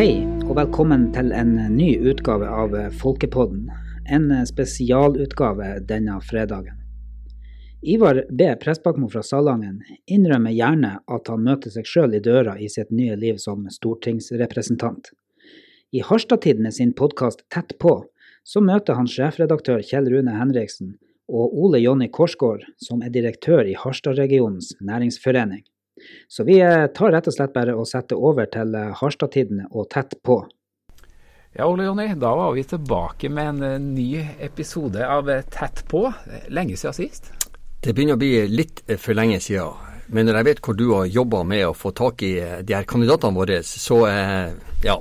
Hei, og velkommen til en ny utgave av Folkepodden. En spesialutgave denne fredagen. Ivar B. Pressbakmo fra Salangen innrømmer gjerne at han møter seg sjøl i døra i sitt nye liv som stortingsrepresentant. I Harstadtidene sin podkast Tett på så møter han sjefredaktør Kjell Rune Henriksen og Ole Jonny Korsgård, som er direktør i Harstadregionens næringsforening. Så vi eh, tar rett og slett bare og setter over til Harstad-tidene og tett på. Ja, Ole Jonny, da var vi tilbake med en eh, ny episode av Tett på. Lenge siden sist? Det begynner å bli litt for lenge siden. Men når jeg vet hvor du har jobba med å få tak i de her kandidatene våre, så ja.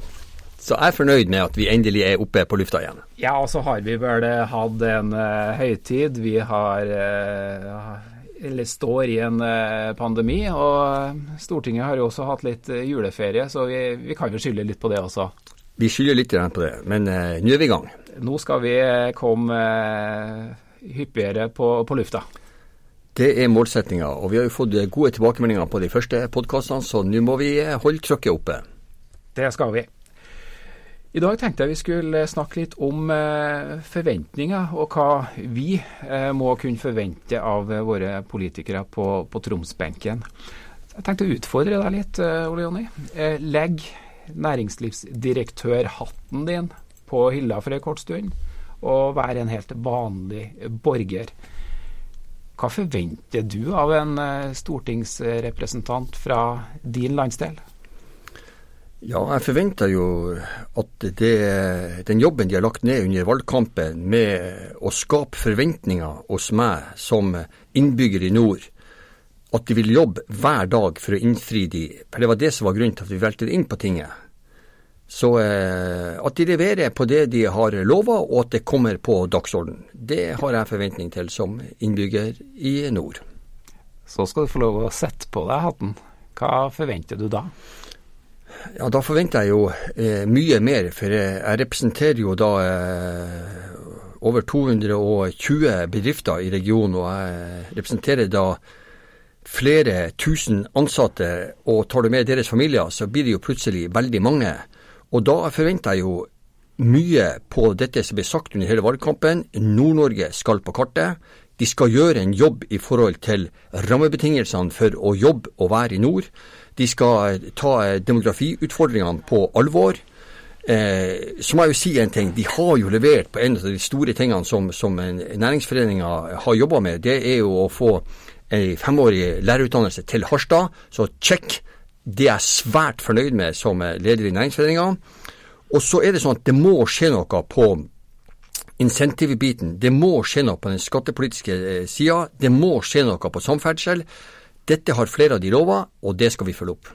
Så jeg er fornøyd med at vi endelig er oppe på lufta igjen. Ja, og så har vi vel hatt en uh, høytid. Vi har uh, eller står i en eh, pandemi. Og Stortinget har jo også hatt litt eh, juleferie, så vi, vi kan jo skylde litt på det også. Vi skylder litt på det, men uh, nå er vi i gang. Nå skal vi komme uh, hyppigere på, på, lufta. Det er målsettinga, og vi har jo fått gode tilbakemeldinger på de første podkastene, så nå må vi holde trykket oppe. Det skal vi. I dag tenkte jeg vi skulle snakke litt om eh, forventninger, og hva vi eh, må kunne forvente av eh, våre politikere på, på Tromsbenken. Jeg tenkte å utfordre deg litt, Ole Jonny. Legg næringslivsdirektørhatten din på hylla for en kort stund, og vær en helt vanlig borger. Hva forventer du av en stortingsrepresentant fra din landsdel? Ja, jeg forventer jo at det, den jobben de har lagt ned under valgkampen med å skape forventninger hos meg som innbygger i nord, at de vil jobbe hver dag for å innfri de, for det var det som var grunnen til at vi valgte inn på tinget. Så eh, at de leverer på det de har lova, og at det kommer på dagsorden, det har jeg forventning til som innbygger i nord. Så skal du få lov å sette på deg hatten. Hva forventer du da? Ja, Da forventer jeg jo eh, mye mer, for jeg representerer jo da eh, over 220 bedrifter i regionen. Og jeg representerer da flere tusen ansatte, og tar du med deres familier, så blir det jo plutselig veldig mange. Og da forventer jeg jo mye på dette som ble sagt under hele valgkampen. Nord-Norge skal på kartet. De skal gjøre en jobb i forhold til rammebetingelsene for å jobbe og være i nord. De skal ta demografiutfordringene på alvor. Eh, så må jeg jo si en ting. De har jo levert på en av de store tingene som, som næringsforeninga har jobba med. Det er jo å få ei femårig lærerutdannelse til Harstad. Så check. Det er jeg svært fornøyd med som leder i næringsforeninga. Og så er det sånn at det må skje noe på insentivbiten. Det må skje noe på den skattepolitiske eh, sida. Det må skje noe på samferdsel. Dette har flere av de lova, og det skal vi følge opp.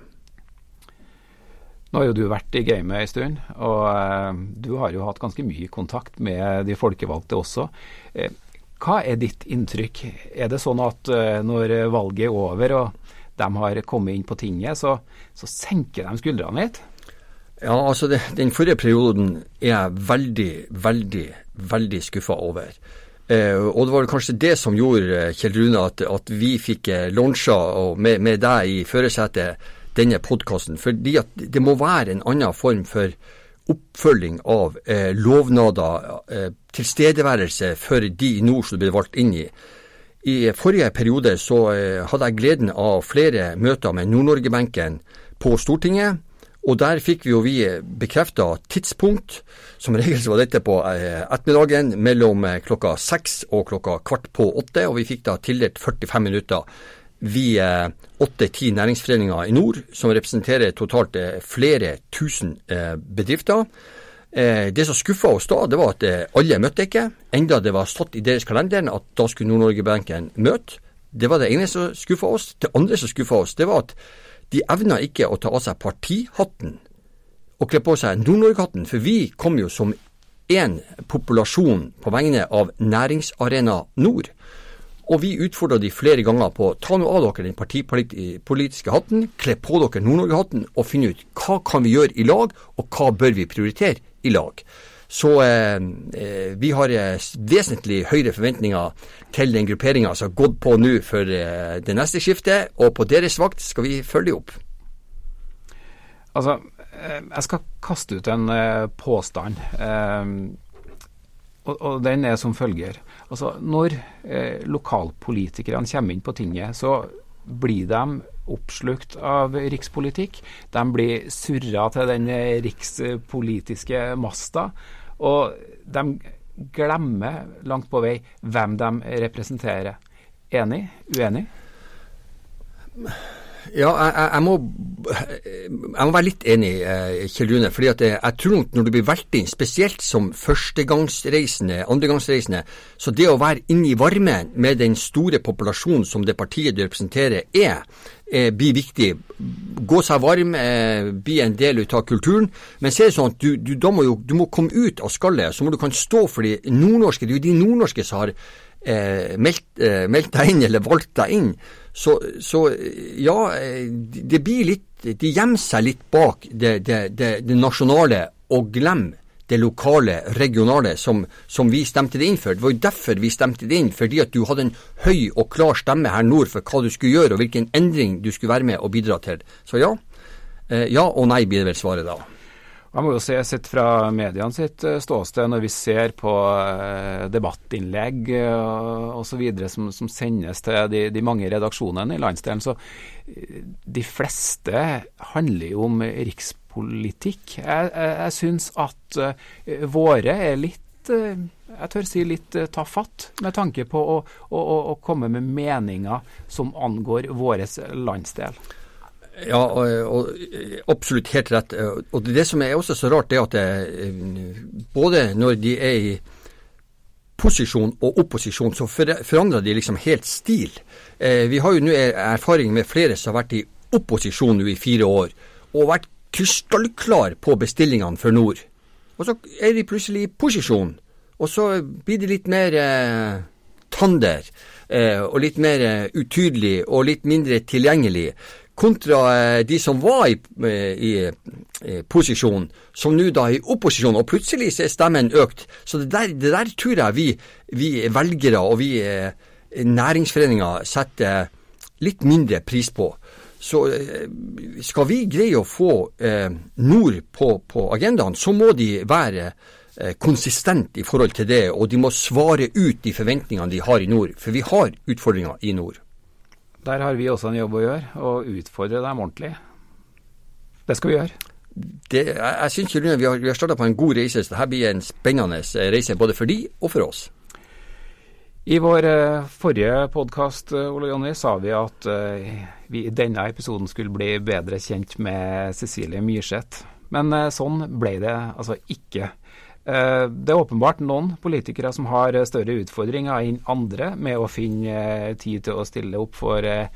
Nå har jo du vært i gamet en stund, og eh, du har jo hatt ganske mye kontakt med de folkevalgte også. Eh, hva er ditt inntrykk? Er det sånn at når valget er over og de har kommet inn på tinget, så, så senker de skuldrene litt? Ja, altså det, Den forrige perioden er jeg veldig, veldig, veldig skuffa over. Eh, og det var kanskje det som gjorde, eh, Kjell Rune, at, at vi fikk eh, launcha med, med, deg i førersetet denne podkasten. Fordi det må være en annen form for oppfølging av eh, lovnader, eh, tilstedeværelse for de i nord som ble valgt inn i. I forrige periode så eh, hadde jeg gleden av flere møter med Nord-Norge-benken på Stortinget. Og der fikk vi jo vi bekrefta tidspunkt. Som regel så var dette på eh, ettermiddagen mellom eh, klokka seks og klokka kvart på åtte. Og vi fikk da tildelt 45 minutter. Vi eh, åtte-ti næringsforeninger i nord, som representerer totalt flere tusen bedrifter. Det som skuffa oss da, det var at alle møtte ikke, enda det var stått i deres kalenderen at da skulle Nord-Norge-benken møte. Det var det ene som skuffa oss. Det andre som skuffa oss, det var at de evna ikke å ta av seg partihatten og kle på seg Nord-Norge-hatten, for vi kom jo som én populasjon på vegne av Næringsarena Nord. Og vi utfordra de flere ganger på ta nå av dere den partipolitiske hatten, kle på dere Nord-Norge-hatten og finne ut hva kan vi gjøre i lag, og hva bør vi prioritere i lag. Så eh, eh, vi har eh, vesentlig høyere forventninger til den grupperinga som har gått på nå for det neste skiftet, og på deres vakt skal vi følge opp. Altså, Jeg skal kaste ut en påstand. Og, den er som følger. Altså, når lokalpolitikerne kommer inn på tinget, så blir de oppslukt av rikspolitikk. De blir surra til den rikspolitiske masta. Og de glemmer langt på vei hvem de representerer. Enig? Uenig? Ja, jeg, jeg, må, jeg, må, være litt enig, eh, Kjell Rune. fordi at jeg, jeg tror når du blir valgt inn, spesielt som førstegangsreisende, andregangsreisende, så det å være inne i varmen med den store populasjonen som det partiet du representerer er, eh, blir viktig. Gå seg varm, eh, bli en del av kulturen. Men så er det sånn at du, du, må jo, du må komme ut av skallet. Så må du kan stå for de nordnorske. Det er jo de nordnorske som har eh, meldt, eh, meldt deg inn eller valgt deg inn. Så, så, ja, det blir litt De gjemmer seg litt bak det, det, det, det nasjonale og glemmer det lokale, regionale, som, som, vi stemte det inn for. Det var jo derfor vi stemte det inn, fordi at du hadde en høy og klar stemme her nord for hva du skulle gjøre, og hvilken endring du skulle være med og bidra til. Så ja. Eh, ja og nei blir det vel svaret da. Man må jo se sett fra mediene sitt eh, ståsted, når vi ser på eh, debattinnlegg og osv. Som, som sendes til de, de, mange redaksjonene i landsdelen, så de fleste handler jo om rikspolitikk. Jeg, jeg, jeg syns at våre er litt jeg tør si litt tafatt, med tanke på å, å, å komme med meninger som angår vår landsdel. Ja, og, og, absolutt helt rett. Og Det som er også så rart, er at det, både når de er i posisjon og opposisjon, så forandrer de liksom helt stil. Eh, vi har jo nå erfaring med flere som har vært i opposisjon nå i fire år, og vært krystallklar på bestillingene for nord. Og så er de plutselig i posisjon, og så blir de litt mer eh, tander. Eh, og litt mer eh, utydelig og litt mindre tilgjengelig kontra eh, de som var i, eh, i, i posisjon, som nå da er i opposisjon, og plutselig er stemmen økt. Så det der, det der tror jeg vi, vi, velgere og vi eh, næringsforeninger setter litt mindre pris på. Så skal vi greie å få eh, nord på, på, agendaen, så må de være eh, konsistent i forhold til det, og de må svare ut de forventningene de har i nord. For vi har utfordringer i nord. Der har vi også en jobb å gjøre, og utfordre dem ordentlig. Det skal vi gjøre. Det, jeg jeg syns vi har, vi har starta på en god reise, så dette blir en spennende eh, reise både for de og for oss. I vår uh, forrige podkast uh, Ole Jonny, sa vi at vi i denne episoden skulle bli bedre kjent med Cecilie Myrseth. Men sånn ble det altså ikke. Eh, det er åpenbart noen politikere som har større utfordringer enn andre med å finne eh, tid til å stille opp for eh,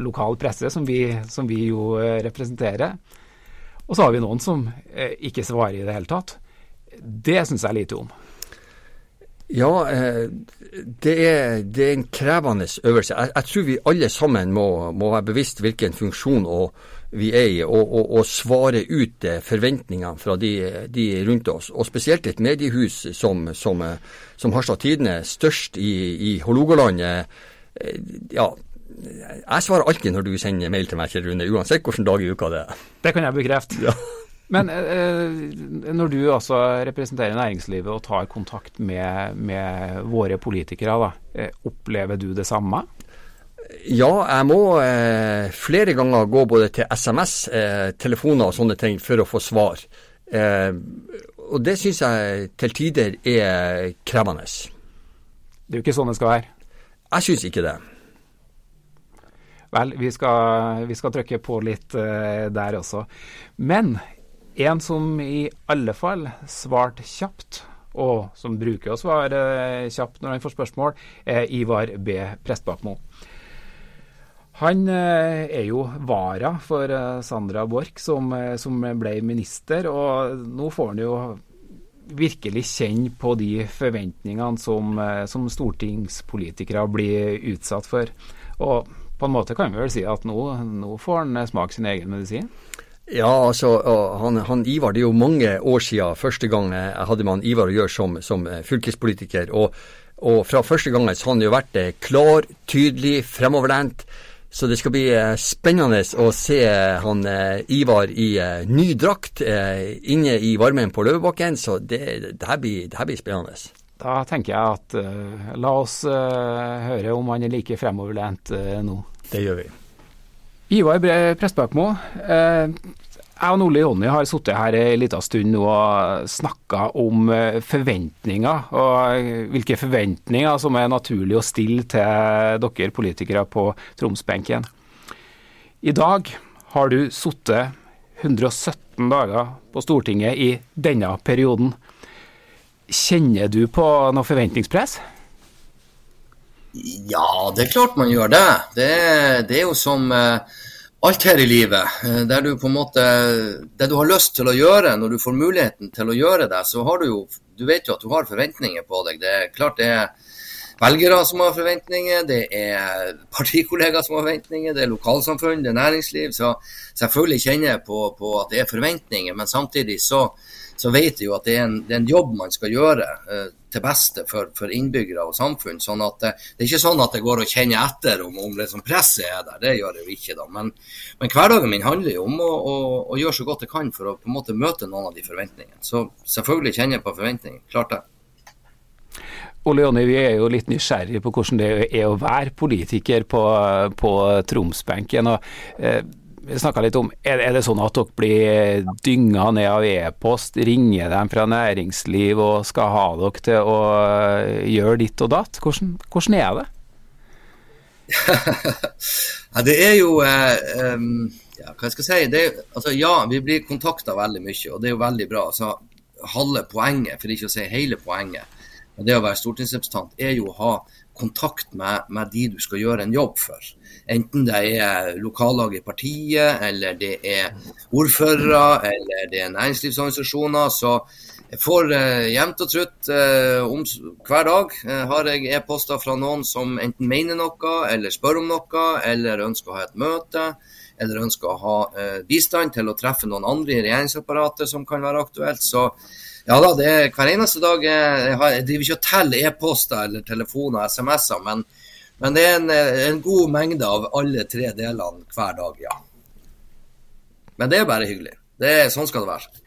lokal presse, som vi, som vi jo representerer. Og så har vi noen som ikke svarer i det hele tatt. Det syns jeg lite om. Ja, det er, det er en krevende øvelse. Jeg, jeg, tror vi alle sammen må, må være bevisst hvilken funksjon vi er i, og, og, og svare ut eh, forventningene fra de, de, rundt oss. Og spesielt et mediehus som, som, eh, som Harstad Tidende, størst i, i Hålogaland. Eh, ja, jeg svarer alltid når du sender mail til meg, Kjell Rune, uansett hvilken dag i uka det er. Det kan jeg bekrefte. Ja. Men eh, når du altså representerer næringslivet og tar kontakt med, med våre politikere, da, opplever du det samme? Ja, jeg må eh, flere ganger gå både til SMS, eh, telefoner og sånne ting for å få svar. Eh, og det syns jeg til tider er krevende. Det er jo ikke sånn det skal være? Jeg syns ikke det. Vel, vi skal, vi skal trykke på litt uh, der også. Men en som i alle fall svarte kjapt, og som bruker å svare kjapt når han får spørsmål, er Ivar B. Prestbakmo. Han eh, er jo vara for eh, Sandra Borch, som, eh, som, ble minister. Og nå får han jo virkelig kjenne på de forventningene som, som stortingspolitikere blir utsatt for. Og på en måte kan vi vel si at nå, nå får han smake sin egen medisin? Ja, altså, han, han, Ivar, det er jo mange år siden første gang jeg hadde med han Ivar å gjøre som, som fylkespolitiker. Og, og, fra første gangen så har han jo vært klar, tydelig, fremoverlent Så det skal bli eh, spennende å se han eh, Ivar i eh, ny drakt inne i varmen på Løvebakken. Så det, det, her, blir, det her, blir, spennende. Da tenker jeg at uh, la oss uh, høre om han er like fremoverlent uh, nå. Det gjør vi. Ivar Prestbakmo, jeg og Ole Jonny har sittet her en liten stund og snakka om forventninger, og hvilke forventninger som er naturlig å stille til dere politikere på Tromsbenken. I dag har du sittet 117 dager på Stortinget i denne perioden. Kjenner du på noe forventningspress? Ja, det er klart man gjør det. Det, det er jo som uh, alt her i livet. Uh, der du på en måte Det du har lyst til å gjøre når du får muligheten til å gjøre det, så har du jo Du vet jo at du har forventninger på deg. Det er klart det er velgere som har forventninger, det er partikollegaer som har forventninger, det er lokalsamfunn, det er næringsliv. Så selvfølgelig kjenner jeg på, på at det er forventninger, men samtidig så så vet jeg jo at det er en, det er en jobb man skal gjøre eh, til beste for, for, innbyggere og samfunn. sånn at det, det, er ikke sånn at det går og kjenner etter om, om liksom presset er der, det gjør det jo ikke. da. Men, men hverdagen min handler jo om å, å, å, gjøre så godt jeg kan for å på en måte møte noen av de forventningene. Så selvfølgelig kjenner jeg på forventninger, klart det. Ole Jonny, vi er jo litt nysgjerrige på hvordan det er å være politiker på, på Tromsbenken. og eh, vi litt om, er, det sånn at dere blir dynga ned av e-post? Ringer dem fra næringsliv og skal ha dere til å eh, gjøre ditt og datt? Hvordan, hvordan er det? ja, det er jo eh, ja, Hva skal jeg si? Det, altså, ja, vi blir kontakta veldig mye, og det er jo veldig bra. Så halve poenget, for ikke å si hele poenget, det å være stortingsrepresentant, er jo å ha kontakt med, med de du skal gjøre en jobb for. Enten det er lokallag i partiet, eller det er ordførere, eller det er næringslivsorganisasjoner. Så jeg får eh, jevnt og trutt eh, om, hver dag eh, har jeg e-poster fra noen som enten mener noe, eller spør om noe, eller ønsker å ha et møte. Eller ønsker å ha eh, bistand til å treffe noen andre i regjeringsapparatet som kan være aktuelt. Så ja da, det er hver eneste dag. Eh, jeg, har, jeg driver ikke og teller e-poster eller telefoner og SMS-er, men men det er en, en, god mengde av alle tre delene hver dag, ja. Men det er bare hyggelig. Det sånn skal det være.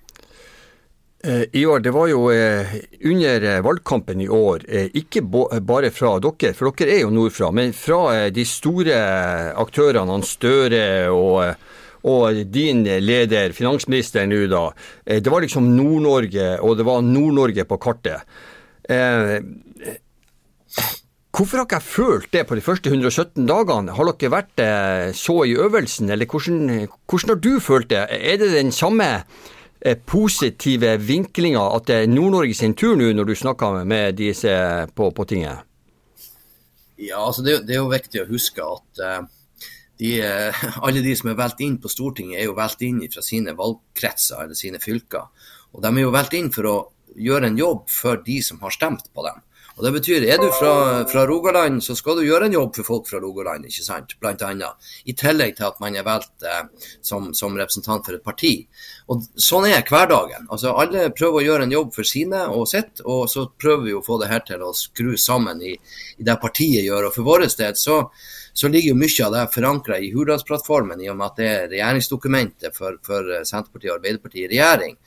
Eh, Ivar, det var jo eh, under eh, valgkampen i år, ikke bare fra dere, for dere er jo nordfra, men fra de store aktørene, han Støre og, og din leder, finansministeren nå da. Det var liksom Nord-Norge, og det var Nord-Norge på kartet. Hvorfor har ikke jeg følt det på de første 117 dagene? Har dere vært så i øvelsen, eller hvordan, hvordan, har du følt det? Er det den samme positive vinklinger at det er Nord-Norge sin tur nå, når du snakker med disse på, på tinget? Ja, altså det, det, er jo viktig å huske at uh, de, uh, alle de som er valgt inn på Stortinget, er jo valgt inn fra sine valgkretser eller sine fylker. Og de er jo valgt inn for å gjøre en jobb for de som har stemt på dem. Og det betyr, Er du fra, fra, Rogaland, så skal du gjøre en jobb for folk fra Rogaland, ikke sant? blant annet. I tillegg til at man er valgt eh, som, som, representant for et parti. Og Sånn er hverdagen. Altså Alle prøver å gjøre en jobb for sine og sitt, og så prøver vi å få det her til å skru sammen i, i det partiet gjør. Og For vår del så, så ligger jo mye av det forankra i Hurdalsplattformen, i og med at det er regjeringsdokumentet for, for Senterpartiet og Arbeiderpartiet i regjering.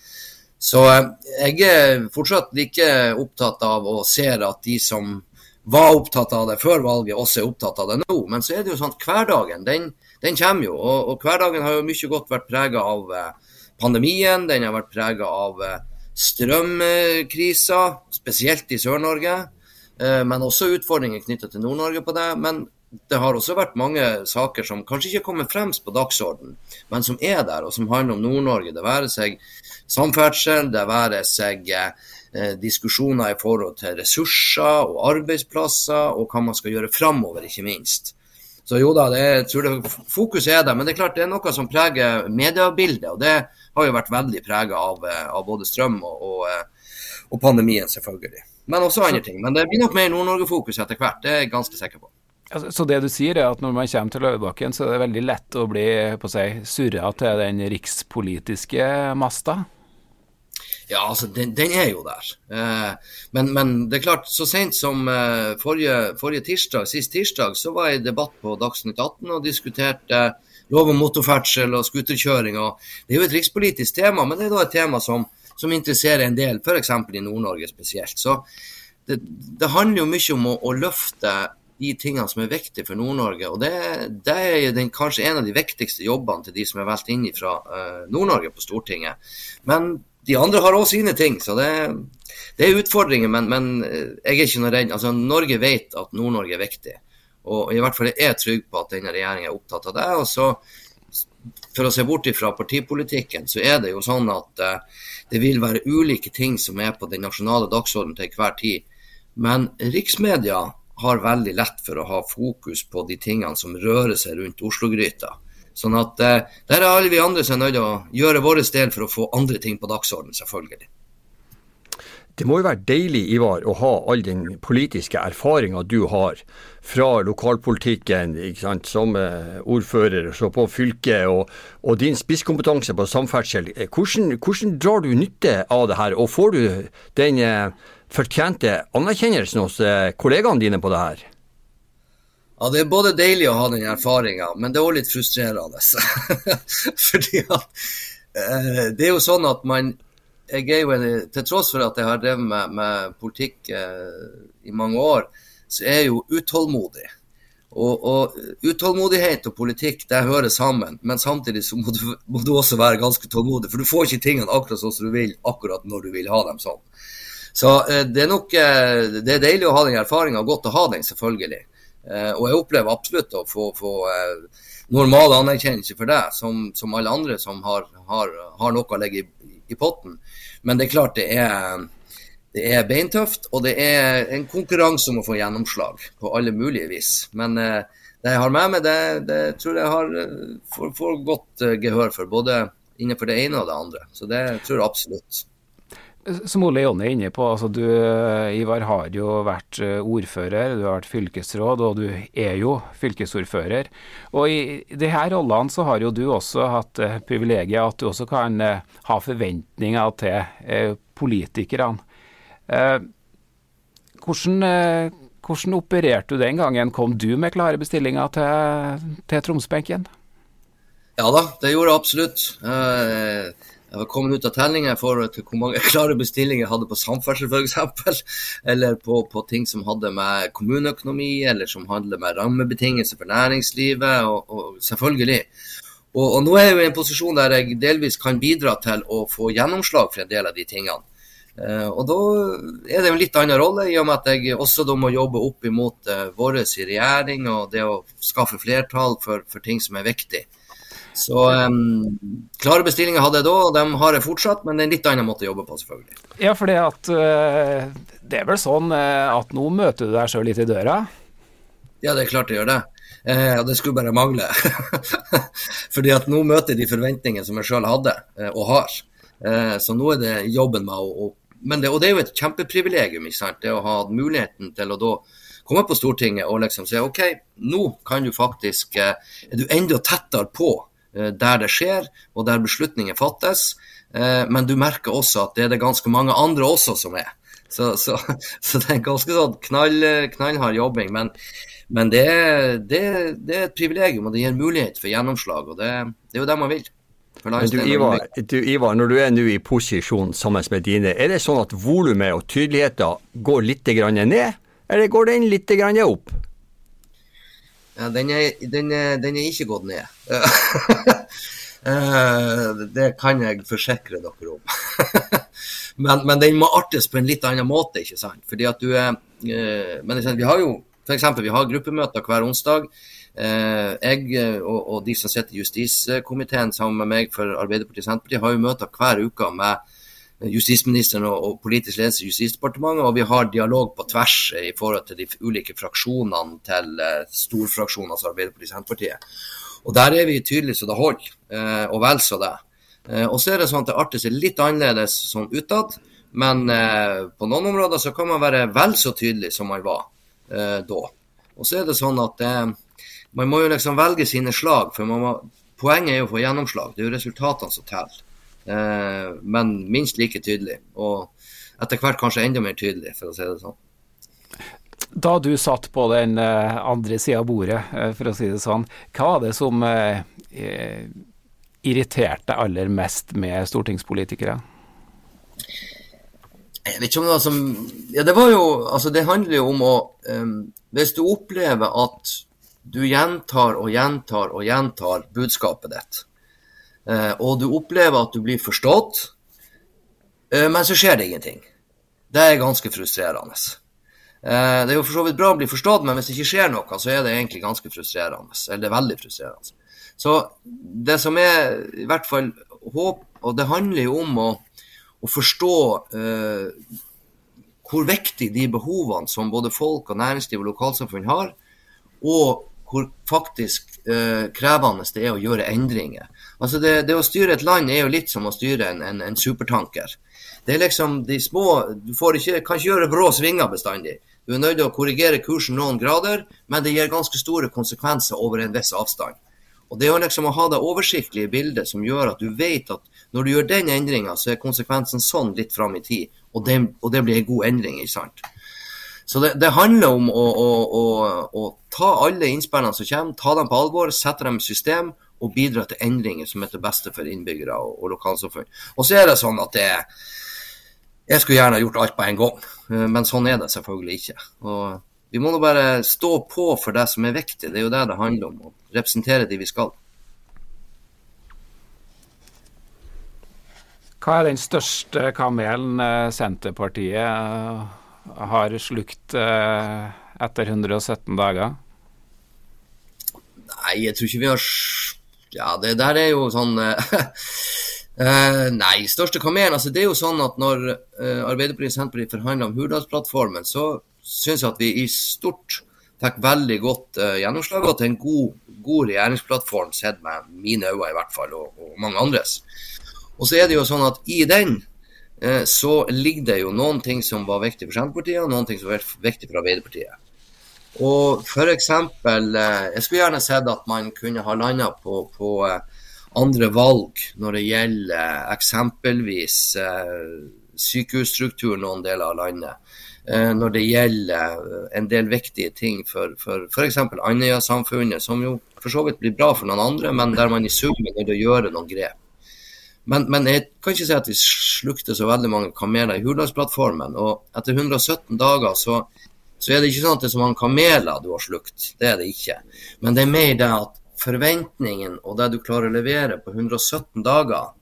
Så eh, jeg er fortsatt like opptatt av og ser at de som var opptatt av det før valget, også er opptatt av det nå. Men så er det jo sånn at hverdagen den, den kommer jo. Og, og, hverdagen har jo mye godt vært prega av eh, pandemien. Den har vært prega av eh, strømkrisa, spesielt i Sør-Norge. Men også utfordringer knyttet til Nord-Norge på det. Men det har også vært mange saker som kanskje ikke kommer fremst på dagsorden, men som er der, og som handler om Nord-Norge. Det være seg samferdsel, det være seg eh, diskusjoner i forhold til ressurser og arbeidsplasser, og hva man skal gjøre framover, ikke minst. Så jo da, det, jeg tror det, fokuset er der. Men det er klart det er noe som preger mediebildet. Og det har jo vært veldig prega av, eh, av, både strøm og, og, eh, og, pandemien, selvfølgelig. Men også andre ting. Men det blir nok mer Nord-Norge-fokus etter hvert, det er jeg ganske sikker på. Altså, så det du sier er at når man kommer til Løvebakken, så er det veldig lett å bli på seg surra til den rikspolitiske masta? Ja, altså, den, den er jo der. Eh, men, men, det er klart, så sent som eh, forrige, forrige, tirsdag, sist tirsdag, så var jeg i debatt på Dagsnytt 18 og diskuterte eh, lov om motorferdsel og scooterkjøring. Det er jo et rikspolitisk tema, men det er da et tema som, som interesserer en del, f.eks. i Nord-Norge spesielt. Så det, det, handler jo mye om å, å løfte de tingene som er viktige for Nord-Norge. og Det, det er den, kanskje en av de viktigste jobbene til de som er valgt inn fra uh, Nord-Norge på Stortinget. Men de andre har òg sine ting, så det, det er utfordringer. Men, men, eh, jeg er ikke noe redd. Altså, Norge vet at Nord-Norge er viktig. Og i hvert fall er jeg trygg på at denne regjeringa er opptatt av det. og så for å se bort fra partipolitikken, så er det jo sånn at uh, det vil være ulike ting som er på den nasjonale dagsordenen til enhver tid. Men riksmedia har veldig lett for å ha fokus på de tingene som rører seg rundt Oslo-gryta. Sånn at eh, der er alle vi andre som er nødt til å gjøre vår del for å få andre ting på dagsordenen, selvfølgelig. Det må jo være deilig, Ivar, å ha all den politiske erfaringa du har fra lokalpolitikken som eh, ordfører så på fylket, og, og, din spisskompetanse på samferdsel. Eh, hvordan, hvordan, drar du nytte av det her, og får du den eh, fortjente anerkjennelsen hos eh, kollegaene dine på det her? Ja, Det er både deilig å ha den erfaringa, men det er òg litt frustrerende. Fordi at eh, det er jo sånn at man jeg er jo en, Til tross for at jeg har drevet med, med politikk eh, i mange år, så er jeg jo utålmodig. Og, og, utålmodighet og politikk det hører sammen, men samtidig så må du, må du, også være ganske tålmodig. For du får ikke tingene akkurat sånn som du vil, akkurat når du vil ha dem sånn. Så eh, det er nok eh, det er deilig å ha den erfaringa, godt å ha den, selvfølgelig. Eh, og jeg opplever absolutt å få, få normal anerkjennelse for det, som, som alle andre som har, har, har, noe å legge i, i potten. Men det er klart det er, det er beintøft, og det er en konkurranse om å få gjennomslag på alle mulige vis. Men det jeg har med meg, det, det tror jeg har får, får godt gehør for, både innenfor det ene og det andre. Så det tror jeg absolutt. Som Ole Jonny er inne på, altså du Ivar har jo vært eh, ordfører, du har vært fylkesråd, og du er jo fylkesordfører. Og i de her rollene så har jo du også hatt eh, privilegiet at du også kan eh, ha forventninger til politikerne. Hvordan, hvordan opererte du den gangen? Kom du med klare bestillinger til, til Tromsbenken? Ja da, det gjorde jeg absolutt. Jeg var kommet ut av tellinga til hvor mange klare bestillinger jeg hadde på samferdsel f.eks. Eller på, på, ting som hadde med kommuneøkonomi, eller som handler med rammebetingelser for næringslivet. Og, og selvfølgelig. Og, og, nå er jeg i en posisjon der jeg delvis kan bidra til å få gjennomslag for en del av de tingene. Uh, og da er det en litt annen rolle, i og med at jeg også da må jobbe opp imot uh, vår regjering og det å skaffe flertall for, for ting som er viktig. Så um, klare bestillinger hadde jeg da, og dem har jeg fortsatt, men det er en litt annen måte å jobbe på, selvfølgelig. Ja, for det, at, uh, det er vel sånn uh, at nå møter du deg sjøl litt i døra? Ja, det er klart det gjør det. Eh, og det skulle bare mangle. Fordi at nå møter jeg de forventningene som jeg sjøl hadde, og har. så nå er det jobben med å, å men det, Og det er jo et kjempeprivilegium, ikke sant. Det å ha muligheten til å da komme på Stortinget og liksom si OK, nå kan du faktisk Er du enda tettere på Eh, der det skjer, og der beslutninger fattes. Eh, men du merker også at det er det ganske mange andre også som er. Så, så, så det er ganske sånn knall, knallhard jobbing. Men, men det, det, det, er et privilegium, og det gir mulighet for gjennomslag. og Det, det er jo det man vil. Men du Ivar, du Ivar, når du er nå i posisjon sammen med dine, er det sånn at volumet og tydeligheten går litt ned, eller går den litt opp? Ja, den, er, den, er, den er, ikke gått ned. Eh, det kan jeg forsikre dere om. men, men, den må artes på en litt annen måte, ikke sant. Fordi at du er eh, Men vi har jo f.eks. vi har gruppemøter hver onsdag. Eh, jeg og, og de som sitter i justiskomiteen sammen med meg for Arbeiderpartiet og Senterpartiet, har jo møter hver uke med justisministeren og, politisk ledelse i Justisdepartementet, og vi har dialog på tvers i forhold til de ulike fraksjonene til uh, storfraksjonen, altså Arbeiderpartiet og Senterpartiet. Og Der er vi tydelige så det holder, uh, og vel så det. Uh, og så er det sånn at det arter seg litt annerledes sånn utad, men på noen områder så kan man være vel så tydelig som man var da. Og så er det sånn at man må jo liksom velge sine slag, for må, poenget er jo å få gjennomslag. Det er jo resultatene som teller. Men minst like tydelig. Og etter hvert kanskje enda mer tydelig, for å si det sånn. Da du satt på den andre sida av bordet, for å si det sånn, hva var det som irriterte aller mest med stortingspolitikere? Jeg vet ikke om det var som Ja, det var jo Altså, det handler jo om å um, Hvis du opplever at du gjentar og gjentar og gjentar budskapet ditt, og du opplever at du blir forstått, uh, men så skjer det ingenting. Det er ganske frustrerende. Uh, det er jo for så vidt bra å bli forstått, men hvis det ikke skjer noe, så er det egentlig ganske frustrerende. Eller er veldig frustrerende. Så det som er i hvert fall håp, og det handler jo om å å forstå eh, hvor viktig de behovene som både folk og næringsliv og lokalsamfunn har, og hvor faktisk eh, krevende det er å gjøre endringer. Altså det, det, å styre et land er jo litt som å styre en, en, en supertanker. Det er liksom de små Du ikke, kan ikke gjøre brå svinger bestandig. Du er nødt til å korrigere kursen noen grader, men det gir ganske store konsekvenser over en viss avstand. Og Det er liksom å ha det oversiktlige bildet som gjør at du vet at når du gjør den endringa, så er konsekvensen sånn litt fram i tid, og det, og det blir en god endring. ikke sant? Så det, det handler om å, å, å, å, ta alle innspillene som kommer, ta dem på alvor, sette dem i system og bidra til endringer som er til beste for innbyggere og, og lokalsamfunn. Og så er det sånn at det Jeg skulle gjerne gjort alt på en gang, eh, men sånn er det selvfølgelig ikke. Og vi må nå bare stå på for det som er viktig. Det er jo det det handler om. Å representere de vi skal. Hva er den største kamelen eh, Senterpartiet eh, har slukt eh, etter 117 dager? Nei, jeg tror ikke vi har Ja, det der er jo sånn Nei, største kamelen altså Det er jo sånn at når Arbeiderpartiet og Senterpartiet forhandla om Hurdalsplattformen, så syns jeg at vi i stort fikk veldig godt uh, gjennomslag, og til en god, god regjeringsplattform sett med mine øyne i hvert fall, og, og mange andres. Og så er det jo sånn at i den så ligger det jo noen ting som var viktig for Senterpartiet, og noen ting som var viktig for Arbeiderpartiet. Og f.eks. Eh, jeg skulle gjerne sett at man kunne ha landa på, på eh, andre valg når det gjelder eh, eksempelvis eh, sykehusstruktur noen deler av landet. Eh, når det gjelder eh, en del viktige ting for f.eks. Andøya-samfunnet, som jo for så vidt blir bra for noen andre, men der man i sum er nødt til å gjøre noen grep. Men, men, jeg kan ikke si at vi slukte så veldig mange kameler i Hurdalsplattformen. Og etter 117 dager så, så, er det ikke sånn at det er så mange kameler du har slukt. Det er det ikke. Men det er mer det at forventningen og det du klarer å levere på 117 dager,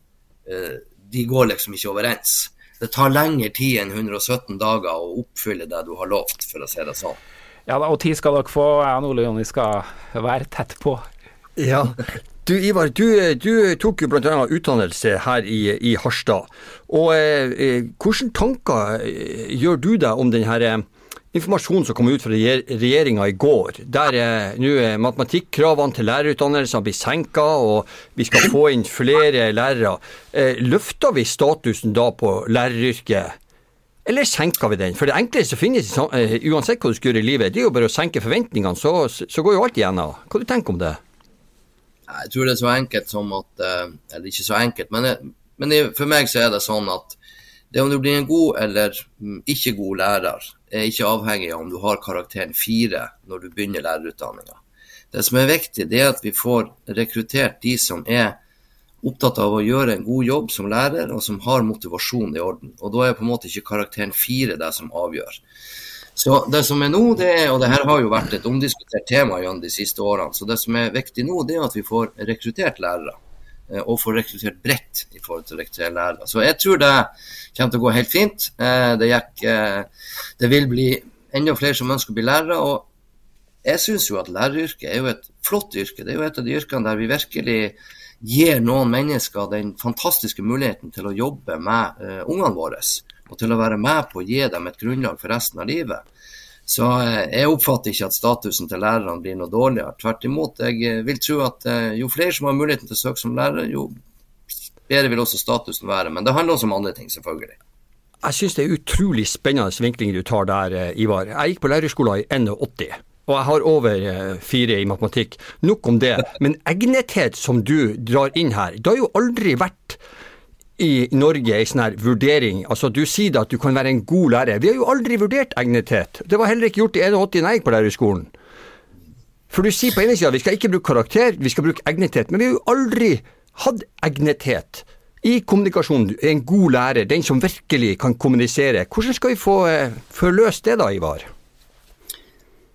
eh, de går liksom ikke overens. Det tar lengre tid enn 117 dager å oppfylle det du har lovt, for å si det sånn. Ja, og tid skal dere få. Jeg og Ole Jonny skal være tett på. Ja, du Ivar, du, du tok jo bl.a. utdannelse her i, i Harstad. Og eh, eh, Hvilke tanker eh, gjør du deg om denne eh, informasjonen som kom ut fra regjeringa i går, der eh, nå matematikkravene til lærerutdannelsene blir senka, og vi skal få inn flere lærere. Eh, løfter vi statusen da på læreryrket? Eller senker vi den? For det enkleste som finnes, uansett hva du skal gjøre i livet, det er jo bare å senke forventningene, så, så går jo alt igjennom. Hva du tenker du om det? Jeg tror det er så enkelt som at eh, Eller ikke så enkelt, men, men for meg så er det sånn at det om du blir en god eller mm, ikke god lærer, er ikke avhengig av om du har karakteren fire når du begynner lærerutdanninga. Det som er viktig, det er at vi får rekruttert de som er opptatt av å gjøre en god jobb som lærer, og som har motivasjon i orden. Og Da er på en måte ikke karakteren fire det som avgjør. Så det som er nå, det er, og det her har jo vært et omdiskutert tema gjennom de siste årene, så det som er viktig nå, det er at vi får rekruttert lærere. Eh, og får rekruttert bredt i forhold til å rekruttere lærere. Så jeg tror det kommer til å gå helt fint. Eh, det, gikk, eh, det vil bli enda flere som ønsker å bli lærere. og jeg syns jo at læreryrket er jo et flott yrke. Det er jo et av de yrkene der vi virkelig gir noen mennesker den fantastiske muligheten til å jobbe med uh, ungene våre og til å være med på å gi dem et grunnlag for resten av livet. Så eh, jeg oppfatter ikke at statusen til lærerne blir noe dårligere. Tvert imot. Jeg eh, vil tro at eh, jo flere som har muligheten til å søke som lærer, jo bedre vil også statusen være. Men det handler også om andre ting, selvfølgelig. Jeg syns det er utrolig spennende vinkling du tar der, Ivar. Jeg gikk på lærerskolen i 81. Og jeg har over fire i matematikk. Nok om det. Men egnethet som du drar inn her, det har jo aldri vært i Norge en sånn her vurdering. Altså, Du sier da at du kan være en god lærer. Vi har jo aldri vurdert egnethet. Det var heller ikke gjort i 81 da jeg gikk på lærerskolen. For du sier på ene sida vi skal ikke bruke karakter, vi skal bruke egnethet. Men vi har jo aldri hatt egnethet i kommunikasjonen. En god lærer, den som virkelig kan kommunisere. Hvordan skal vi få, eh, få løst det da, Ivar?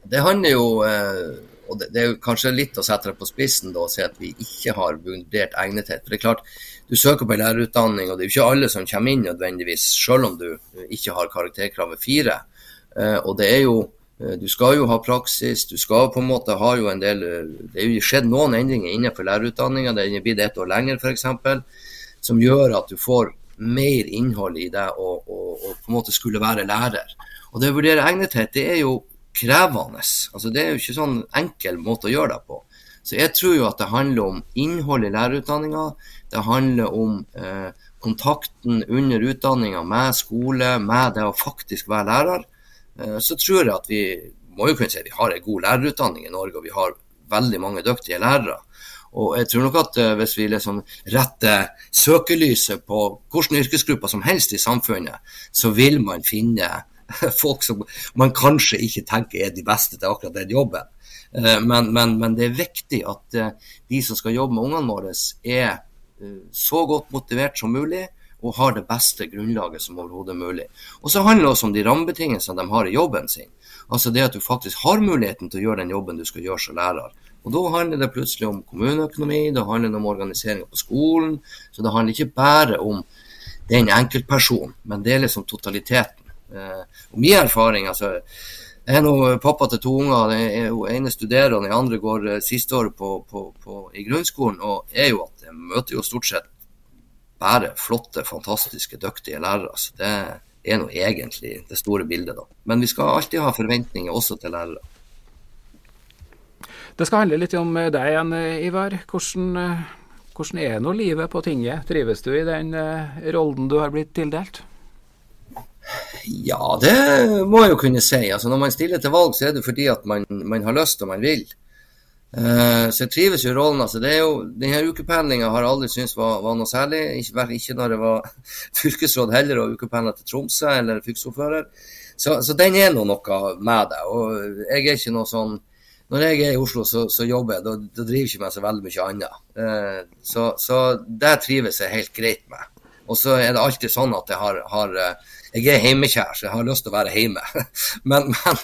Det handler jo eh og det, er jo kanskje litt å sette det på spissen da, å si at vi ikke har vurdert egnethet. For det er klart, Du søker på en lærerutdanning, og det er jo ikke alle som kommer inn nødvendigvis, selv om du ikke har karakterkravet fire. Eh, og det er jo eh, du skal jo ha praksis, du skal på en måte ha jo en del Det er jo skjedd noen endringer innenfor lærerutdanninga, det er blitt ett år lenger f.eks., som gjør at du får mer innhold i det og, å, å, på en måte skulle være lærer. Og det å vurdere egnethet, det er jo krevende. Altså, det er jo ikke sånn enkel måte å gjøre det på. Så jeg tror jo at det handler om innhold i lærerutdanninga. Det handler om eh, kontakten under utdanninga med skole, med det å faktisk være lærer. Eh, så tror jeg at vi må jo kunne si at vi har en god lærerutdanning i Norge, og vi har veldig mange dyktige lærere. Og jeg tror nok at eh, hvis vi liksom retter søkelyset på hvilke yrkesgrupper som helst i samfunnet, så vil man finne folk som man kanskje ikke tenker er de beste til akkurat den jobben. Eh, men, men, men det er viktig at eh, de som skal jobbe med ungene våre, er eh, så godt motivert som mulig og har det beste grunnlaget som overhodet mulig. Og så handler det også om de rammebetingelsene de har i jobben sin. Altså det at du faktisk har muligheten til å gjøre den jobben du skal gjøre som lærer. Og Da handler det plutselig om kommuneøkonomi, det handler om organiseringa på skolen. Så det handler ikke bare om den enkeltpersonen, men det er liksom totaliteten. Og min erfaring altså, Jeg er nå pappa til to unger. Den ene studerer, og den andre går eh, siste året på, på, på, i grunnskolen. Og er jo at jeg møter jo stort sett bare flotte, fantastiske, dyktige lærere. Så det er nå egentlig det store bildet, da. Men vi skal alltid ha forventninger også til lærere. Det skal handle litt om deg igjen, Ivar. Hvordan, hvordan er nå livet på tinget? Trives du i den rollen du har blitt tildelt? Ja, det må jeg jo kunne si. Altså, når man stiller til valg, så er det fordi at man, man har lyst og man vil. Uh, så jeg trives jo i rollen. altså det er jo, Denne ukependlinga har jeg aldri syntes var, var, noe særlig. Ikke, ikke når jeg var fylkesråd heller og ukependla til Tromsø eller fylkesordfører. Så, så, den er nå noe med det. Og jeg er ikke noe sånn Når jeg er i Oslo, så, så jobber jeg. Da, da driver jeg ikke med så veldig mye annet. Uh, så, så det trives jeg helt greit med. Og så er det alltid sånn at jeg har, har uh, jeg er hjemmekjær, så jeg har lyst til å være hjemme. men, men,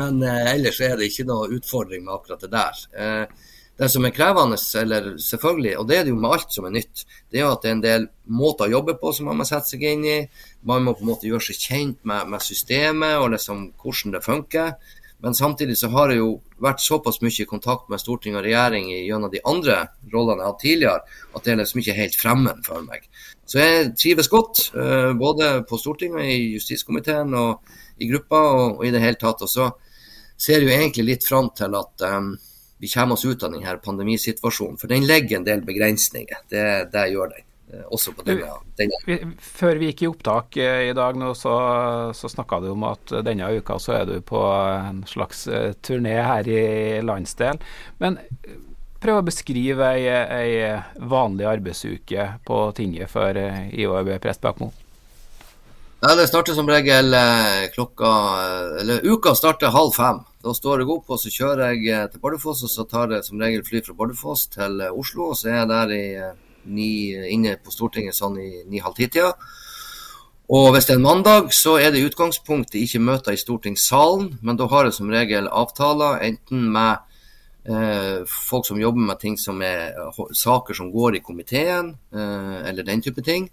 men eh, ellers er det ikke noe utfordring med akkurat det der. Eh, det som er krevende, eller selvfølgelig, og det er det jo med alt som er nytt, det er at det er en del måter å jobbe på som man må sette seg inn i. Man må på en måte gjøre seg kjent med, med systemet og liksom hvordan det funker. Men samtidig så har jeg jo vært såpass mye i kontakt med storting og regjering gjennom de andre rollene jeg har hatt tidligere, at det er liksom ikke helt fremmed for meg. Så jeg trives godt, eh, både på Stortinget, i justiskomiteen og i gruppa og, i det hele tatt. Og så ser jeg jo egentlig litt fram til at um, vi kommer oss ut av denne pandemisituasjonen. For den legger en del begrensninger. Det, det gjør den. Eh, også på denne, denne. Før vi gikk i opptak i dag, nå, så, så snakka du om at denne uka så er du på en slags turné her i landsdelen. Men prøv å beskrive ei, ei vanlig arbeidsuke på tinget for IOB Prest Prestbakmo? Ja, det starter som regel eh, klokka Eller uka starter halv fem. Da står jeg opp og så kjører jeg eh, til Bardufoss, og så tar jeg som regel fly fra Bardufoss til Oslo. og Så er jeg der i, ni, inne på Stortinget sånn i ni-halv ti-tida. Og hvis det er en mandag, så er det i utgangspunktet ikke møter i stortingssalen, men da har jeg som regel avtaler enten med Eh, folk som jobber med ting som er eh, saker som går i komiteen, eh, eller den type ting.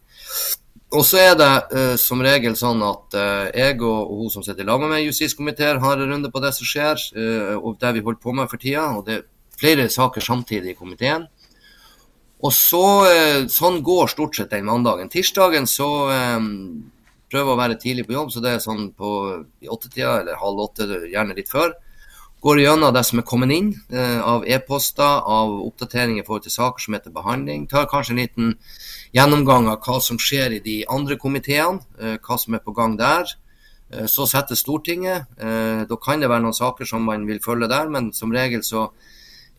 Og så er det som regel sånn at jeg og, hun som sitter lag med meg i justiskomiteen, har en runde på det som skjer, og det vi holder på med for tida. Og det er flere saker samtidig i komiteen. Og så, Sånn går stort sett den mandagen. Tirsdagen så prøver jeg å være tidlig på jobb, så det er sånn på åttetida eller halv åtte, gjerne litt før. Går gjennom det som er kommet inn uh, av e-poster, av oppdateringer i forhold til saker som heter behandling. Tar kanskje en liten gjennomgang av hva som skjer i de andre komiteene, uh, hva som er på gang der. Uh, så setter Stortinget. Eh, da kan det være noen saker som man vil følge der, men som regel så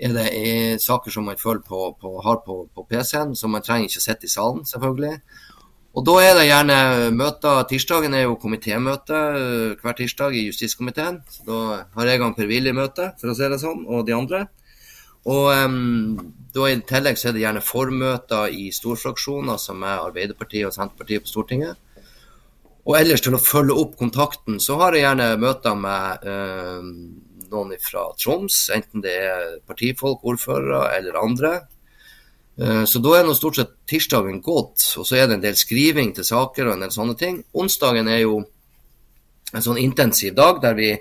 er det i saker som man føler på, på, har på, på PC-en, så man trenger ikke å sitte i salen, selvfølgelig. Og Da er det gjerne møter Tirsdagen er jo komitémøte hver tirsdag i justiskomiteen. Så Da har jeg og Per-Willy møte, for å si det sånn, og de andre. Og um, da I tillegg så er det gjerne formøter i storfraksjoner, som er Arbeiderpartiet og Senterpartiet på Stortinget. Og ellers til å følge opp kontakten, så har jeg gjerne møter med uh, noen fra Troms, enten det er partifolk, ordførere eller andre. Uh, så da er nå stort sett tirsdagen gått, og så er det en del skriving til saker og en del sånne ting. Onsdagen er jo en sånn intensiv dag der vi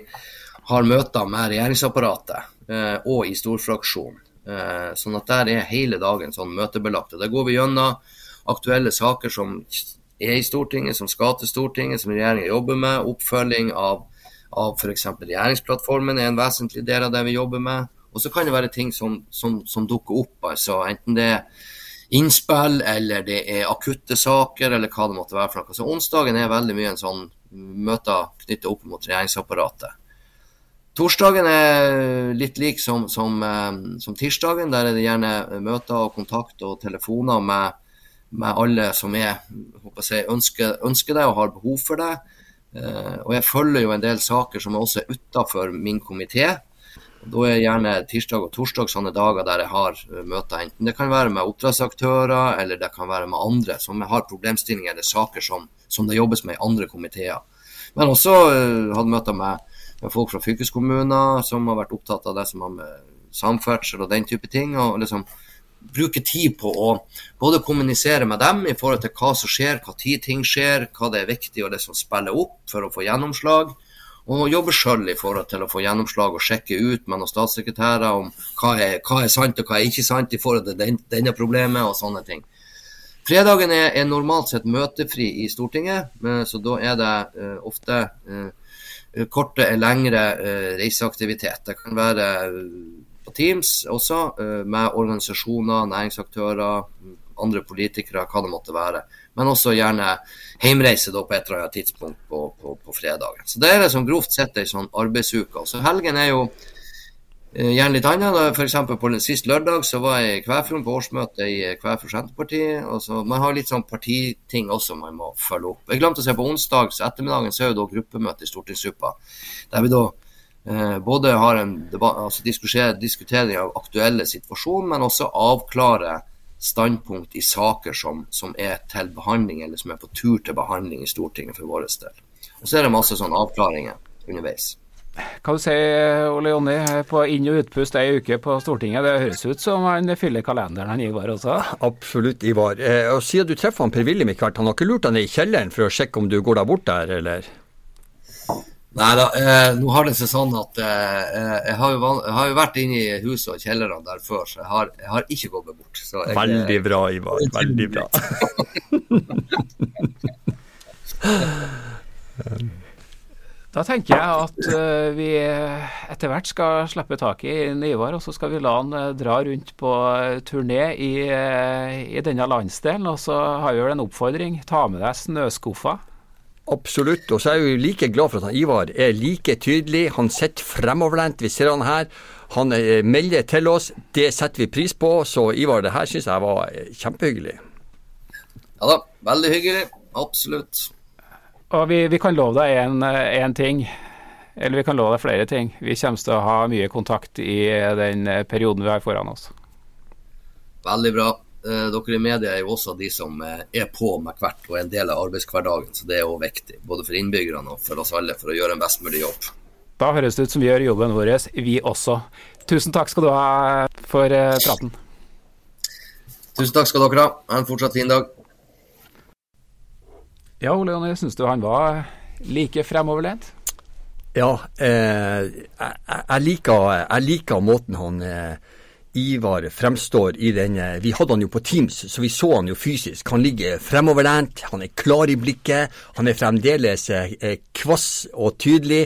har møter med regjeringsapparatet uh, og i storfraksjonen. Sånn at der er hele dagen sånn møtebelagt. og Der går vi gjennom aktuelle saker som er i Stortinget, som skal til Stortinget, som regjeringa jobber med. Oppfølging av, av f.eks. regjeringsplattformen er en vesentlig del av det vi jobber med. Og så kan det være ting som, som, som dukker opp. altså Enten det er innspill, eller det er akutte saker, eller hva det måtte være. for noe. Så Onsdagen er veldig mye en sånn møter knyttet opp mot regjeringsapparatet. Torsdagen er litt lik som, som, eh, som, tirsdagen. Der er det gjerne møter og kontakt og telefoner med med alle som er, jeg, ønsker, ønsker, det og har behov for det. Uh, og jeg følger jo en del saker som også er utafor min komité. Da er gjerne tirsdag og torsdag sånne dager der jeg har uh, møter. Enten det kan være med oppdragsaktører, eller det kan være med andre som har problemstillinger eller saker som, som det jobbes med i andre komiteer. Men også uh, hadde møter med, med, folk fra fylkeskommuner som har vært opptatt av det som har med samferdsel og den type ting. og liksom bruke tid på å både kommunisere med dem i forhold til hva som skjer, hva tid ting skjer, hva det er viktig å liksom spille opp for å få gjennomslag. Og jobbe sjøl i forhold til å få gjennomslag og sjekke ut med noen statssekretærer om hva er, hva er, sant og hva er ikke sant i forhold til den, denne problemet og sånne ting. Fredagen er, er, normalt sett møtefri i Stortinget, så da er det uh, ofte uh, korte eller lengre uh, reiseaktivitet. Det kan være Teams også, eh, med organisasjoner, næringsaktører, andre politikere, hva det måtte være. Men også gjerne heimreise da på et eller annet tidspunkt på, på, på fredagen. Så det er liksom grovt sett ei sånn arbeidsuke. Så helgen er jo eh, gjerne litt annet. F.eks. på sist lørdag så var jeg i Kvæfjord på årsmøte i Kvæfjord Senterparti. Man har litt sånn partiting også man må følge opp. Jeg glemte å se på onsdag, så ettermiddagen så er jo da gruppemøte i stortingsgruppa. Der vi da både har en altså altså diskutering av aktuelle situasjoner, men også avklare standpunkt i saker som, som, er til behandling, eller som er på tur til behandling i Stortinget for vår del. Og Så er det masse sånne avklaringer underveis. Hva du sier Ole Jonny, på inn- og utpust ei uke på Stortinget. Det høres ut som han fyller kalenderen, han Ivar også? Absolutt, Ivar. Eh, og Siden du treffer han Per-Willy han har ikke lurt deg ned i kjelleren for å sjekke om du går deg bort der, eller? Nei da, eh, nå har det seg sånn at eh, eh jeg, har jo, jeg, har jo, vært inne i huset og kjellerne der før, så jeg har, jeg har ikke gått meg bort. Jeg, veldig bra, Ivar. Veldig bra. da tenker jeg at uh, vi etter hvert skal slippe tak i Ivar, og så skal vi la han uh, dra rundt på turné i, uh, i denne landsdelen. Og så har vi vel en oppfordring. Ta med deg snøskuffa. Absolutt. Og så er jeg jo like glad for at han Ivar er like tydelig. Han sitter fremoverlent. Vi ser han her. Han eh, melder til oss. Det setter vi pris på. Så Ivar, det her syns jeg var eh, kjempehyggelig. Ja da, veldig hyggelig. Absolutt. Og vi, vi kan love deg én eh, ting. Eller vi kan love deg flere ting. Vi kommer til å ha mye kontakt i den perioden vi har foran oss. Veldig bra. Eh, dere i media er jo også de som eh, er på med hvert og en del av arbeidshverdagen. Så det er jo viktig, både for innbyggerne og for oss alle, for å gjøre en best mulig jobb. Da høres det ut som vi gjør jobben vår, vi også. Tusen takk skal du ha for eh, praten. Tusen takk skal dere ha. Ha en fortsatt fin dag. Ja, Ole Jonny, syns du han var like fremoverlent? Ja, eh, jeg, jeg, liker, jeg, liker, måten han eh, Ivar fremstår i denne Vi hadde han jo på Teams, så vi så han jo fysisk. Han ligger fremoverlent, han er klar i blikket. Han er fremdeles eh, kvass og tydelig.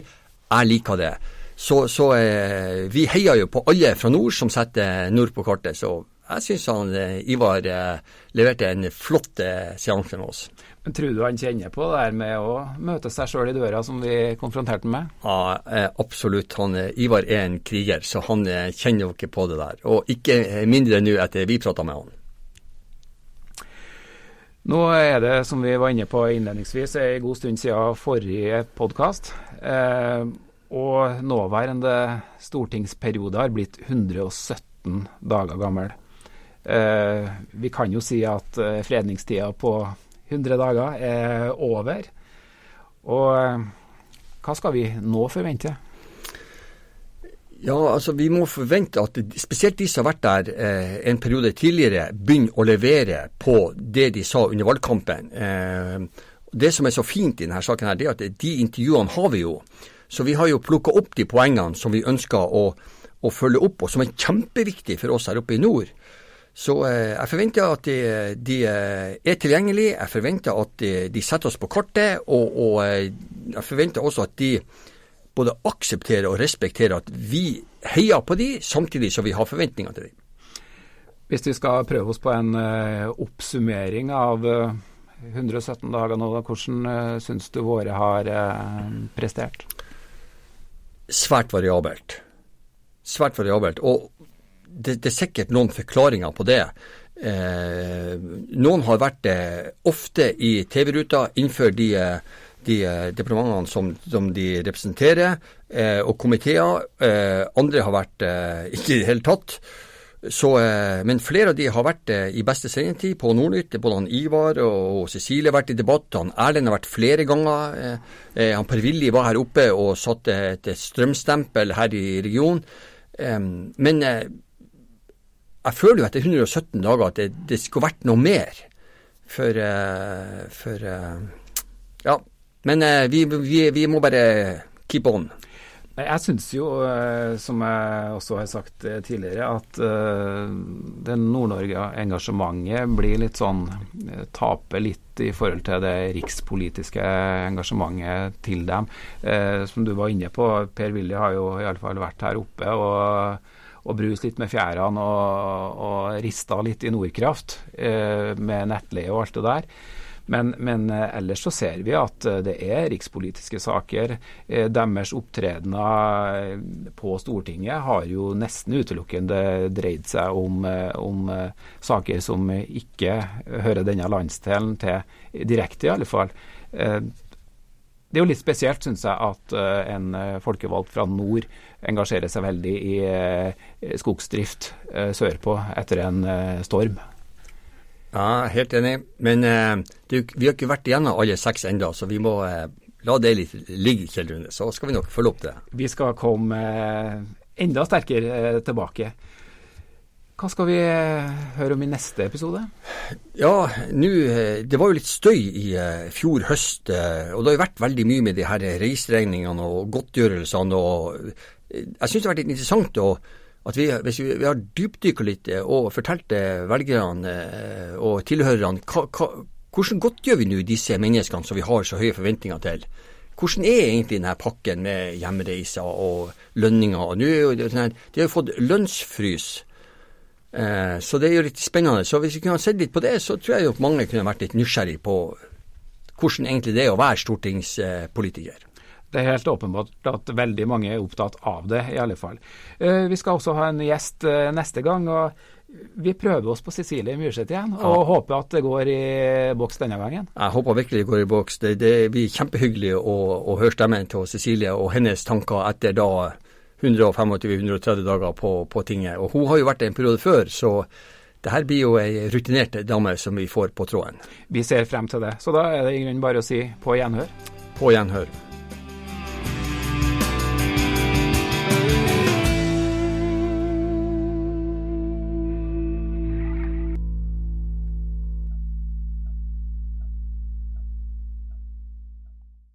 Jeg liker det. Så, så eh, vi heier jo på alle fra nord som setter nord på kartet. Så jeg syns eh, Ivar eh, leverte en flott eh, seanse med oss. Tror du han kjenner på det der med å møte seg sjøl i døra, som vi konfronterte med? Ja, eh, absolutt. Han, eh, Ivar er en kriger, så han eh, kjenner jo ikke på det der. Og ikke mindre nå etter vi prata med han. Nå er det, som vi var inne på innledningsvis, en god stund siden forrige podkast. Eh, og nåværende stortingsperiode har blitt 117 dager gammel. Eh, vi kan jo si at fredningstida på 100 dager er over. Og eh, hva skal vi nå forvente? Ja, altså Vi må forvente at spesielt de som har vært der eh, en periode tidligere, begynner å levere på det de sa under valgkampen. Eh, det som er så fint i denne saken, her, det er at de intervjuene har vi jo. Så vi har jo plukka opp de poengene som vi ønsker å, å, følge opp, og som er kjempeviktige for oss her oppe i nord. Så eh, jeg forventer at de, de, eh, er tilgjengelige, jeg forventer at de, de setter oss på kartet, og, og eh, jeg forventer også at de både aksepterer og respekterer at vi heier på de, samtidig som vi har forventninger til dem. Hvis vi skal prøve oss på en oppsummering av uh, eh, 117 dager nå, hvordan syns du våre har prestert? Svært variabelt. Svært variabelt. Og det, det er sikkert noen forklaringer på det. Eh, noen har vært det ofte i TV-ruta innenfor de de eh, departementene som, som, de representerer, eh, og komiteer. Eh, andre har vært eh, ikke i det hele tatt. Så, eh, men flere av de har vært eh, i beste sendetid på Nordnytt. Både han Ivar og, Cecilie har vært i debatt. Han Erlend har vært flere ganger. han Per-Willy var her oppe og satte et strømstempel her i regionen. men jeg føler jo etter 117 dager at det, det skulle vært noe mer. For, for ja, men eh, vi, vi, vi, må bare keep on. Jeg syns jo, eh, som jeg også har sagt eh, tidligere, at det Nord-Norge-engasjementet blir litt sånn Taper litt i forhold til det rikspolitiske engasjementet til dem. Som du var inne på, Per Willy har jo i alle fall vært her oppe og og bruse litt med fjærene og, og rista litt i Nordkraft med nettleie og alt det der. Men, men, eh, ellers så ser vi at eh, det er rikspolitiske saker. Eh, deres opptredener på Stortinget har jo nesten utelukkende dreid seg om, om saker som ikke hører denne landsdelen til direkte, i alle fall. Det er jo litt spesielt, syns jeg, at en folkevalgt fra nord engasjerer seg veldig i skogsdrift sørpå etter en storm. Ja, helt enig. Men du, vi har ikke vært igjennom alle seks ennå, så vi må eh, la det litt ligge, Kjell Rune. Så skal vi nok følge opp det. Vi skal komme eh, enda sterkere eh, tilbake. Hva skal vi eh, høre om i neste episode? Ja, nu, eh, Det var jo litt støy i fjor høst. Og det har jo vært veldig mye med de her reiseregningene og godtgjørelsene. og Jeg syns det har vært litt interessant å at vi, hvis vi, vi har dypdykka litt eh, og fortalt velgerne eh, og tilhørerne hvordan godtgjør vi nå disse menneskene som vi har så høye forventninger til? Hvordan er egentlig denne pakken med hjemreiser og lønninger? De har jo fått lønnsfrys, eh, så det er jo litt spennende. Så hvis vi kunne ha sett litt på det, så tror jeg at mange kunne vært litt nysgjerrig på hvordan egentlig det er å være stortingspolitiker. Det er helt åpenbart at veldig mange er opptatt av det, i alle fall. Eh, vi skal også ha en gjest eh, neste gang. og vi prøver oss på Cecilie Myrseth igjen, og ja. håper at det går i boks denne gangen. Jeg håper virkelig det går i boks. Det, det blir kjempehyggelig å, å, høre stemmen til Cecilie og hennes tanker etter da 125-130 dager på, på, tinget. Og Hun har jo vært det en periode før, så det her blir jo ei rutinert dame som vi får på tråden. Vi ser frem til det. Så da er det i grunnen bare å si på gjenhør. På gjenhør.